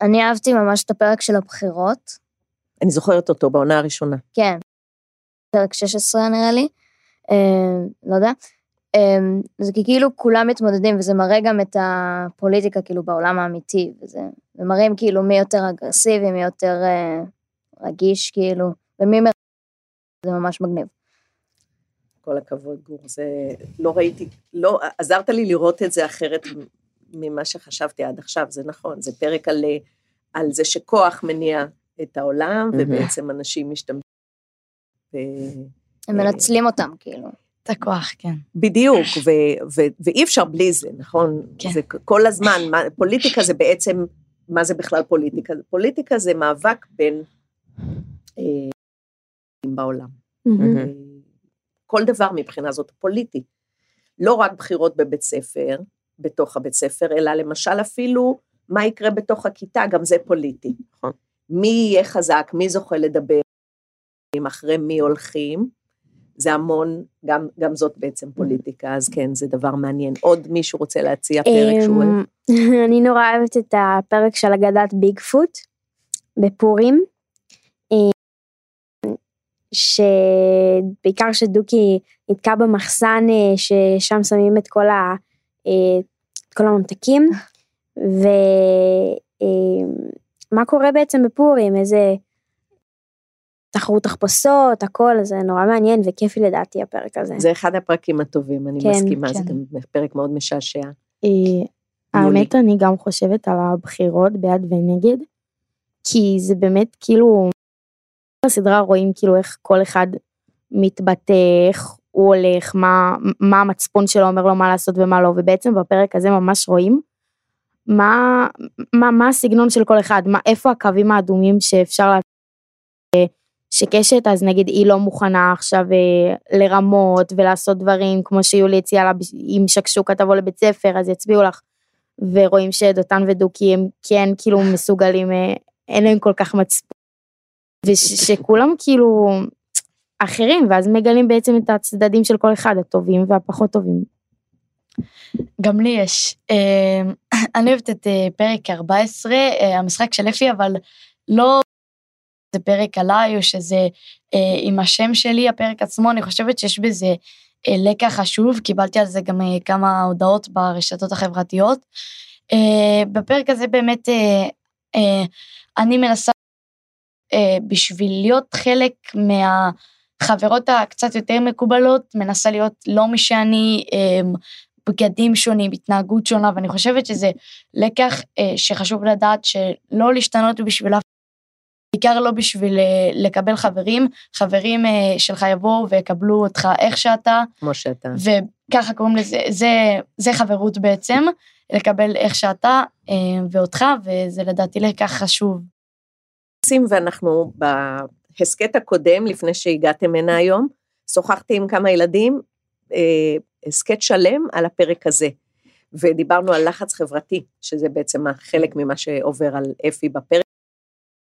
אני אהבתי ממש את הפרק של הבחירות, אני זוכרת אותו בעונה הראשונה. כן, פרק 16 נראה לי, אה, לא יודע. אה, זה כי כאילו כולם מתמודדים, וזה מראה גם את הפוליטיקה כאילו בעולם האמיתי, וזה, ומראים כאילו מי יותר אגרסיבי, מי יותר רגיש כאילו, ומי מ... זה ממש מגניב. כל הכבוד, גור. זה, לא ראיתי, לא, עזרת לי לראות את זה אחרת ממה שחשבתי עד עכשיו, זה נכון, זה פרק על, על זה שכוח מניע את העולם. ובעצם אנשים משתמשים. ו- הם מנצלים אותם כאילו. את הכוח, כן. בדיוק, ו- ו- ואי אפשר בלי זה, נכון? כן. זה כל הזמן, מה, פוליטיקה זה בעצם, מה זה בכלל פוליטיקה? פוליטיקה זה מאבק בין אה, בעולם. מהמם. כל דבר מבחינה זאת פוליטי. לא רק בחירות בבית ספר, בתוך הבית ספר, אלא למשל אפילו מה יקרה בתוך הכיתה, גם זה פוליטי. נכון. מי יהיה חזק, מי זוכה לדבר, אחרי מי הולכים, זה המון, גם, גם זאת בעצם פוליטיקה, אז כן, זה דבר מעניין. עוד מישהו רוצה להציע פרק שהוא אוהב? אמ, אני נורא אוהבת את הפרק של אגדת ביגפוט בפורים, שבעיקר שדוקי נתקע במחסן אה, ששם שמים את כל, ה, אה, את כל הממתקים, ומה קורה בעצם בפורים, איזה תחרות תחפושות, הכל, זה נורא מעניין וכיפי לדעתי הפרק הזה. זה אחד הפרקים הטובים, אני כן, מסכימה, זה כן. גם פרק מאוד משעשע. אה, האמת, אני גם חושבת על הבחירות בעד ונגד, כי זה באמת כאילו, בסדרה רואים כאילו איך כל אחד מתבטא, איך הוא הולך, מה, מה המצפון שלו אומר לו מה לעשות ומה לא, ובעצם בפרק הזה ממש רואים מה, מה, מה הסגנון של כל אחד, מה, איפה הקווים האדומים שאפשר לעשות. שקשת, אז נגיד היא לא מוכנה עכשיו אה, לרמות ולעשות דברים כמו שיולי הציעה לה, אם שקשוקה תבוא לבית ספר אז יצביעו לך. ורואים שדותן ודוקי הם כן כאילו מסוגלים, אה, אין להם כל כך מצפון. ושכולם כאילו אחרים, ואז מגלים בעצם את הצדדים של כל אחד, הטובים והפחות טובים. גם לי יש. אה, אני אוהבת את אה, פרק 14, אה, המשחק של אפי, אבל לא זה פרק עליי, או שזה עם השם שלי, הפרק עצמו, אני חושבת שיש בזה לקח חשוב, קיבלתי על זה גם כמה הודעות ברשתות החברתיות. בפרק הזה באמת אני מנסה בשביל להיות חלק מהחברות הקצת יותר מקובלות, מנסה להיות לא מי שאני, אה, בגדים שונים, התנהגות שונה, ואני חושבת שזה לקח אה, שחשוב לדעת שלא להשתנות בשביל אף בעיקר לא בשביל אה, לקבל חברים, חברים אה, שלך יבואו ויקבלו אותך איך שאתה, כמו שאתה. וככה קוראים לזה, זה, זה חברות בעצם, לקבל איך שאתה אה, ואותך, וזה לדעתי לקח חשוב. מקסים, ואנחנו בהסכת הקודם, לפני שהגעתם הנה היום, שוחחתי עם כמה ילדים, אה, הסכת שלם על הפרק הזה. ודיברנו על לחץ חברתי, שזה בעצם חלק ממה שעובר על אפי בפרק.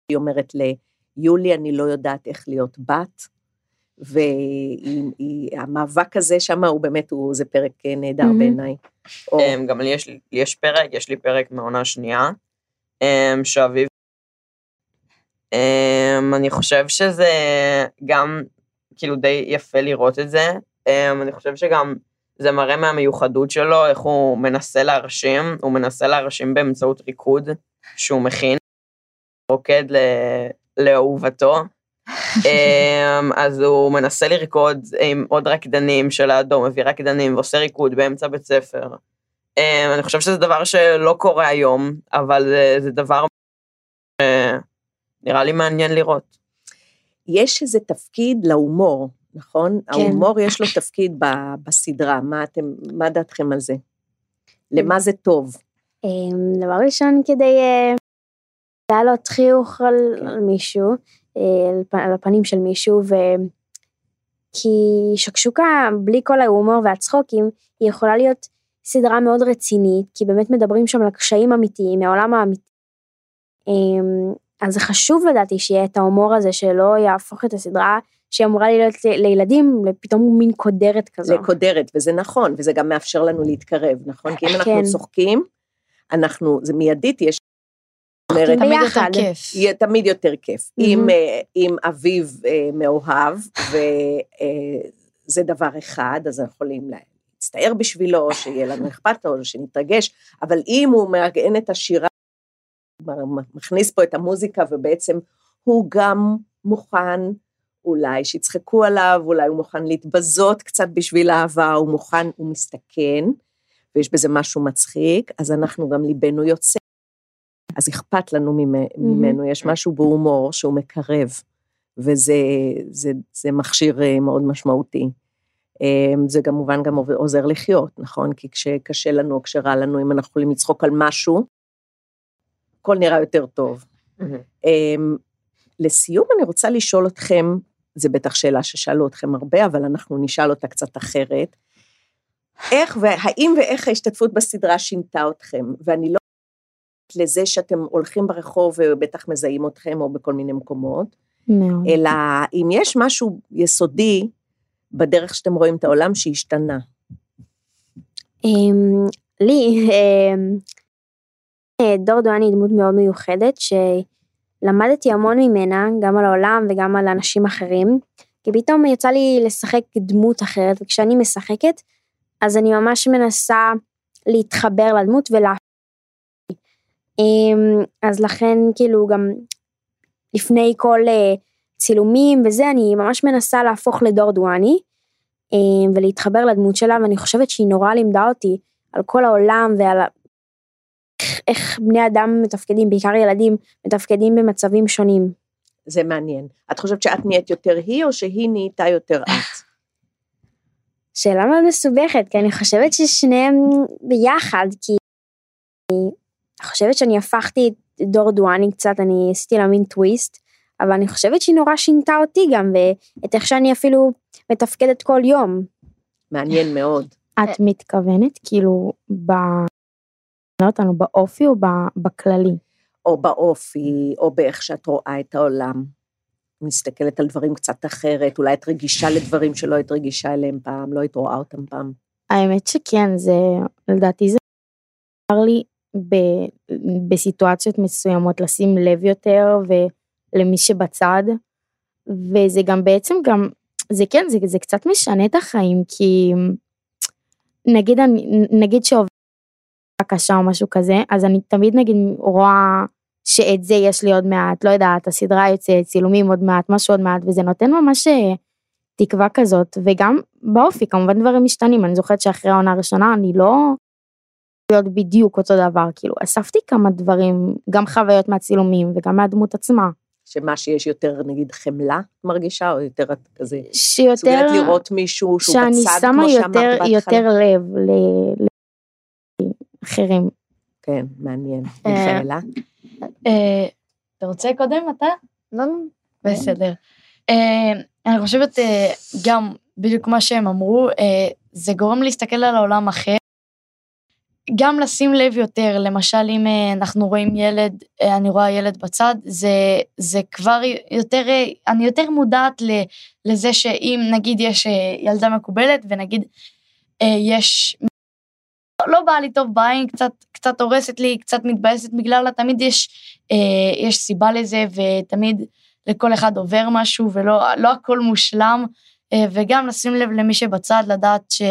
היא אומרת ליולי, אני לא יודעת איך להיות בת, והמאבק הזה שם הוא באמת, הוא, זה פרק נהדר מהמם. בעיניי. או- אמ, גם לי יש, יש פרק, יש לי פרק מהעונה השנייה, אמ, שאביב... אמ, אני חושב שזה גם, כאילו די יפה לראות את זה. אמ, אני חושב שגם זה מראה מהמיוחדות שלו, איך הוא מנסה להרשים, הוא מנסה להרשים באמצעות ריקוד שהוא מכין, רוקד ל- לאהובתו. אמ, אז הוא מנסה לרקוד עם עוד רקדנים שלידו, מביא רקדנים ועושה ריקוד באמצע בית ספר. אמ, אני חושב שזה דבר שלא קורה היום, אבל זה, זה דבר שנראה לי מעניין לראות. יש איזה תפקיד להומור, נכון? כן. ההומור יש לו תפקיד ב- בסדרה, מה אתם, מה דעתכם על זה? למה זה טוב? אמ, דבר ראשון, כדי אה, להעלות חיוך על, כן. על מישהו, אה, על פ- על הפנים של מישהו, ו... כי שקשוקה, בלי כל ההומור והצחוקים, היא יכולה להיות סדרה מאוד רצינית, כי באמת מדברים שם על קשיים אמיתיים, מהעולם האמיתי. אז זה חשוב לדעתי שיהיה את ההומור הזה, שלא יהפוך את הסדרה שהיא אמורה להיות לילדים, פתאום מין קודרת כזו. לקודרת, וזה נכון, וזה גם מאפשר לנו להתקרב, נכון? כי אם אנחנו כן. צוחקים, אנחנו, זה מיידית, יש... אומרת, תמיד. יותר כיף. יהיה תמיד יותר כיף. מהמם. אם, אה, אם אביו אה, מאוהב, וזה דבר אחד, אז אנחנו יכולים להצטער בשבילו, או שיהיה לנו אכפת לו, או שנתרגש, אבל אם הוא מארגן את השירה, מכניס פה את המוזיקה, ובעצם הוא גם מוכן, אולי שיצחקו עליו, אולי הוא מוכן להתבזות קצת בשביל אהבה, הוא מוכן, הוא מסתכן, ויש בזה משהו מצחיק, אז אנחנו גם ליבנו יוצא. אז אכפת לנו ממ- ממנו, יש משהו בהומור שהוא מקרב, וזה זה, זה מכשיר אה, מאוד משמעותי. אה, זה כמובן גם עוזר לחיות, נכון? כי כשקשה לנו כשרע לנו, אם אנחנו יכולים לצחוק על משהו, הכל נראה יותר טוב. אה, לסיום, אני רוצה לשאול אתכם, זו בטח שאלה ששאלו אתכם הרבה, אבל אנחנו נשאל אותה קצת אחרת. איך והאם ואיך ההשתתפות בסדרה שינתה אתכם? ואני לא לזה שאתם הולכים ברחוב ובטח מזהים אתכם או בכל מיני מקומות, מאוד. אלא אם יש משהו יסודי בדרך שאתם רואים את העולם שהשתנה. אמ, לי, אמ, דור דואני היא דמות מאוד מיוחדת, שלמדתי המון ממנה, גם על העולם וגם על אנשים אחרים, כי פתאום יצא לי לשחק דמות אחרת, וכשאני משחקת, אז אני ממש מנסה להתחבר לדמות ולה... אמ, אז לכן, כאילו, גם לפני כל אה, צילומים וזה, אני ממש מנסה להפוך לדור דואני, אמ, ולהתחבר לדמות שלה, ואני חושבת שהיא נורא לימדה אותי על כל העולם ועל איך, איך בני אדם מתפקדים, בעיקר ילדים, מתפקדים במצבים שונים. זה מעניין. את חושבת שאת נהיית יותר היא, או שהיא נהייתה יותר את? שאלה מאוד מסובכת, כי אני חושבת ששניהם ביחד, כי אני חושבת שאני הפכתי את דור דואני קצת, אני עשיתי לה מין טוויסט, אבל אני חושבת שהיא נורא שינתה אותי גם, ואת איך שאני אפילו מתפקדת כל יום. מעניין מאוד. את מתכוונת כאילו ב... אותנו באופי או בכללי? או באופי, או באיך שאת רואה את העולם. מסתכלת על דברים קצת אחרת, אולי את רגישה לדברים שלא היית רגישה אליהם פעם, לא היית רואה אותם פעם. האמת שכן, זה, לדעתי זה עזר לי ב, בסיטואציות מסוימות לשים לב יותר ולמי שבצד, וזה גם בעצם גם, זה כן, זה, זה קצת משנה את החיים, כי נגיד, נגיד שעובדת קשה או משהו כזה, אז אני תמיד נגיד רואה שאת זה יש לי עוד מעט, לא יודעת, הסדרה יוצאת, צילומים עוד מעט, משהו עוד מעט, וזה נותן ממש אה, תקווה כזאת, וגם באופי, כמובן דברים משתנים, אני זוכרת שאחרי העונה הראשונה אני לא להיות בדיוק אותו דבר, כאילו, אספתי כמה דברים, גם חוויות מהצילומים וגם מהדמות עצמה, שמה שיש יותר, נגיד, חמלה, מרגישה, או יותר את כזה, שיותר, מסוגלת לראות מישהו שהוא שאני בצד, שמה כמו שאמרת בהתחלה? יותר לב לאחרים. כן, מעניין. אה, מיכאלה? אה, אתה רוצה קודם אתה? לא, לא. בסדר. אה, אני חושבת גם בדיוק מה שהם אמרו, זה גורם להסתכל על העולם אחר. גם לשים לב יותר, למשל אם אנחנו רואים ילד, אני רואה ילד בצד, זה, זה כבר יותר, אני יותר מודעת ל- לזה שאם נגיד יש ילדה מקובלת ונגיד יש, לא, בא לי טוב בעין, קצת, קצת הורסת לי, קצת מתבאסת בגללה, תמיד יש, אה, יש סיבה לזה ותמיד לכל אחד עובר משהו ולא לא הכל מושלם, אה, וגם לשים לב למי שבצד, לדעת ש...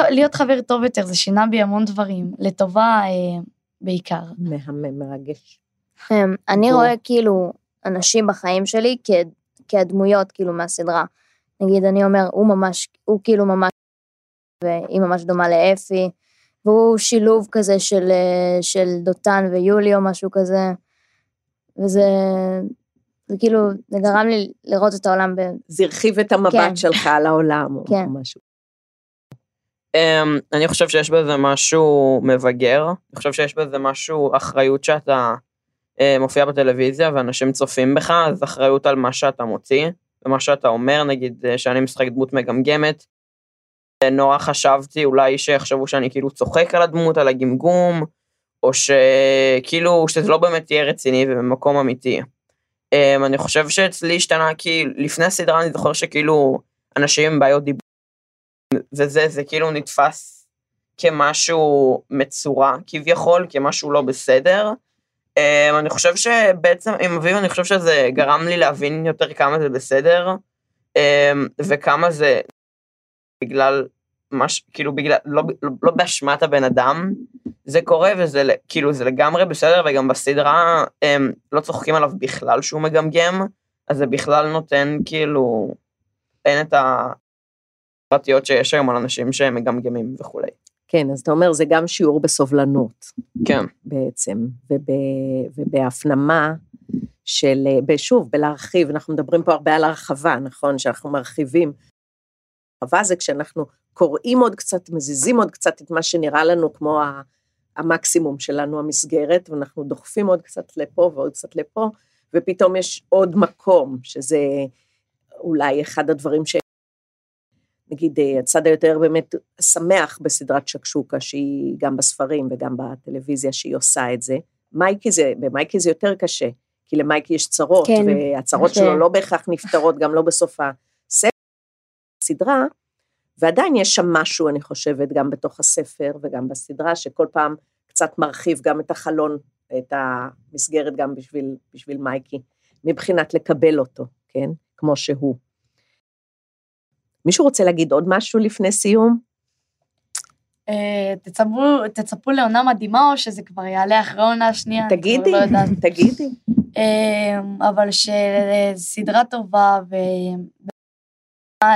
להיות חבר טוב יותר, זה שינה בי המון דברים, לטובה אה, בעיקר. מהמם, מרגש. אני. רואה כאילו אנשים בחיים שלי כ- כהדמויות כאילו מהסדרה. נגיד אני אומר, הוא ממש, הוא כאילו ממש, והיא ממש דומה לאפי, והוא שילוב כזה של, אה, של דותן ויולי או משהו כזה, וזה, זה כאילו, זה גרם לי לראות את העולם ב... זה הרחיב את המבט כן. שלך על העולם, או כן. משהו. Um, אני חושב שיש בזה משהו מבגר, אני חושב שיש בזה משהו, אחריות שאתה uh, מופיע בטלוויזיה ואנשים צופים בך, אז אחריות על מה שאתה מוציא ומה שאתה אומר, נגיד uh, שאני משחק דמות מגמגמת. נורא חשבתי אולי שיחשבו שאני כאילו צוחק על הדמות, על הגמגום, או שכאילו שזה לא באמת יהיה רציני ובמקום אמיתי. אמ, אני חושב שאצלי השתנה כי לפני הסדרה אני זוכר שכאילו אנשים עם בעיות דיבור, וזה, זה כאילו נתפס כמשהו מצורע כביכול, כמשהו לא בסדר. אמ, אני חושב שבעצם עם אביב אני חושב שזה גרם לי להבין יותר כמה זה בסדר, אמ, וכמה זה בגלל, מש, כאילו בגלל, לא, לא, לא באשמת הבן אדם, זה קורה וזה כאילו זה לגמרי בסדר, וגם בסדרה הם לא צוחקים עליו בכלל שהוא מגמגם, אז זה בכלל נותן כאילו, אין את הפרטיות שיש היום על אנשים שהם מגמגמים וכולי. כן, אז אתה אומר, זה גם שיעור בסובלנות. כן. בעצם, וב, ובהפנמה של, שוב, בלהרחיב, אנחנו מדברים פה הרבה על הרחבה, נכון? שאנחנו מרחיבים. הרחבה זה כשאנחנו קוראים עוד קצת, מזיזים עוד קצת את מה שנראה לנו כמו המקסימום שלנו, המסגרת, ואנחנו דוחפים עוד קצת לפה ועוד קצת לפה, ופתאום יש עוד מקום, שזה אולי אחד הדברים ש... נגיד, הצד היותר באמת שמח בסדרת שקשוקה, שהיא גם בספרים וגם בטלוויזיה שהיא עושה את זה. מייקי זה, במייקי זה יותר קשה, כי למייקי יש צרות, כן, והצרות okay. שלו לא בהכרח נפתרות, גם לא בסוף הסדרה, ועדיין יש שם משהו, אני חושבת, גם בתוך הספר וגם בסדרה, שכל פעם קצת מרחיב גם את החלון, את המסגרת גם בשביל, בשביל מייקי, מבחינת לקבל אותו, כן? כמו שהוא. מישהו רוצה להגיד עוד משהו לפני סיום? אה, תצפו, תצפו לעונה מדהימה, או שזה כבר יעלה אחרי העונה השנייה? תגידי, לא תגידי. אה, אבל שסדרה טובה, ו...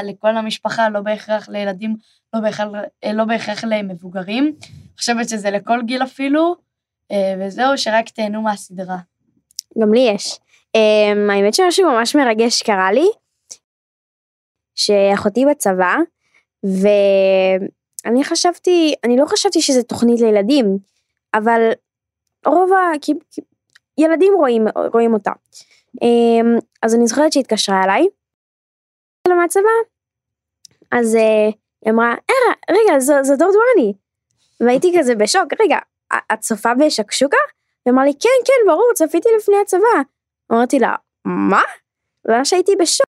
לכל המשפחה, לא בהכרח לילדים, לא בהכרח, לא בהכרח למבוגרים. אני חושבת שזה לכל גיל אפילו, אה, וזהו, שרק תהנו מהסדרה. גם לי יש. אה, האמת שמשהו ממש מרגש קרה לי, שאחותי בצבא, ואני חשבתי, אני לא חשבתי שזה תוכנית לילדים, אבל רוב ה... ילדים רואים, רואים אותה. אה, אז אני זוכרת שהיא התקשרה אליי, מהצבא. אז uh, היא אמרה, אה, רגע, זו, זו דור דואני. והייתי כזה בשוק, רגע, את צופה בשקשוקה? היא אמרה לי, כן, כן, ברור, צפיתי לפני הצבא. אמרתי לה, מה? ממש הייתי בשוק.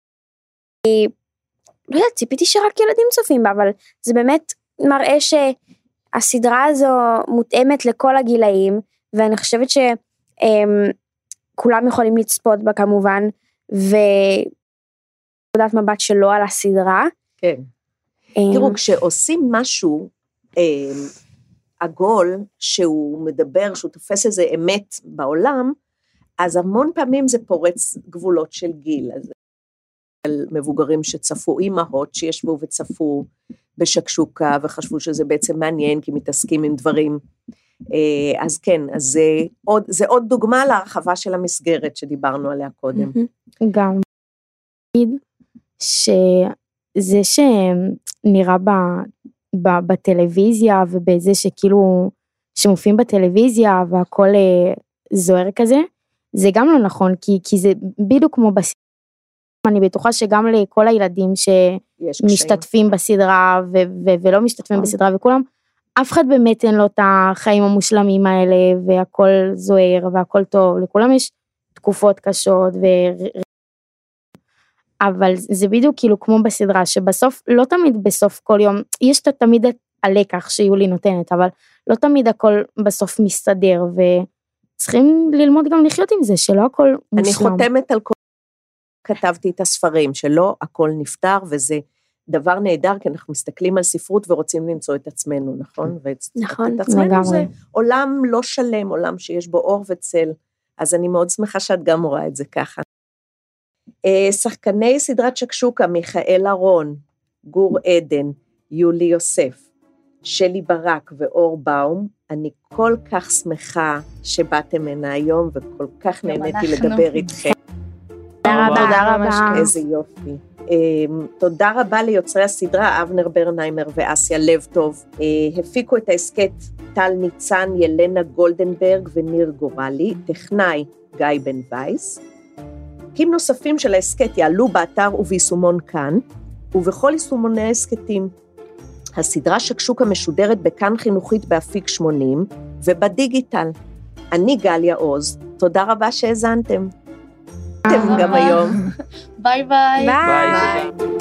אני, לא יודעת, ציפיתי שרק ילדים צופים בה, אבל זה באמת מראה שהסדרה הזו מותאמת לכל הגילאים, ואני חושבת שכולם יכולים לצפות בה כמובן, ו... נקודת מבט שלו על הסדרה. כן. אמ, תראו, כשעושים משהו אמ, עגול, שהוא מדבר, שהוא תופס איזה אמת בעולם, אז המון פעמים זה פורץ גבולות של גיל. אז על מבוגרים שצפו, אימהות שישבו וצפו בשקשוקה וחשבו שזה בעצם מעניין כי מתעסקים עם דברים. אה, אז כן, אז זה עוד, זה עוד דוגמה להרחבה של המסגרת שדיברנו עליה קודם. גם. שזה שנראה ב, ב, בטלוויזיה ובזה שכאילו, שמופיעים בטלוויזיה והכל אה, זוהר כזה, זה גם לא נכון, כי, כי זה בדיוק כמו בסדרה. אני בטוחה שגם לכל הילדים שמשתתפים בסדרה ו- ו- ולא משתתפים נכון. בסדרה וכולם, אף אחד באמת אין לו את החיים המושלמים האלה והכל זוהר והכל טוב, לכולם יש תקופות קשות אבל זה בדיוק כאילו כמו בסדרה, שבסוף, לא תמיד בסוף כל יום, יש את תמיד את הלקח שיולי נותנת, אבל לא תמיד הכל בסוף מסתדר, וצריכים ללמוד גם לחיות עם זה, שלא הכל מושלם. אני חותמת על כל... כתבתי את הספרים, שלא הכל נפתר, וזה דבר נהדר, כי אנחנו מסתכלים על ספרות ורוצים למצוא את עצמנו, נכון? נכון, לגמרי. זה עולם לא שלם, עולם שיש בו אור וצל. אז אני מאוד שמחה שאת גם רואה את זה ככה. אה, שחקני סדרת שקשוקה, מיכאל אהרון, גור עדן, יולי יוסף, שלי ברק ואור באום, אני כל כך שמחה שבאתם הנה היום וכל כך נהניתי לדבר איתכם. תודה רבה. תודה רבה. איזה יופי. אמ, תודה רבה ליוצרי הסדרה, אבנר ברניימר ואסיה לב טוב. אה, הפיקו את ההסכת טל ניצן, ילנה גולדנברג וניר גורלי, טכנאי גיא בן וייס. פרקים נוספים של ההסכת יעלו באתר וביישומון כאן, ובכל יישומוני ההסכתים. הסדרה שקשוקה משודרת בכאן חינוכית באפיק 80 ובדיגיטל. אני גליה עוז, תודה רבה שהאזנתם. שהגעתם גם היום. ביי ביי. ביי. ביי.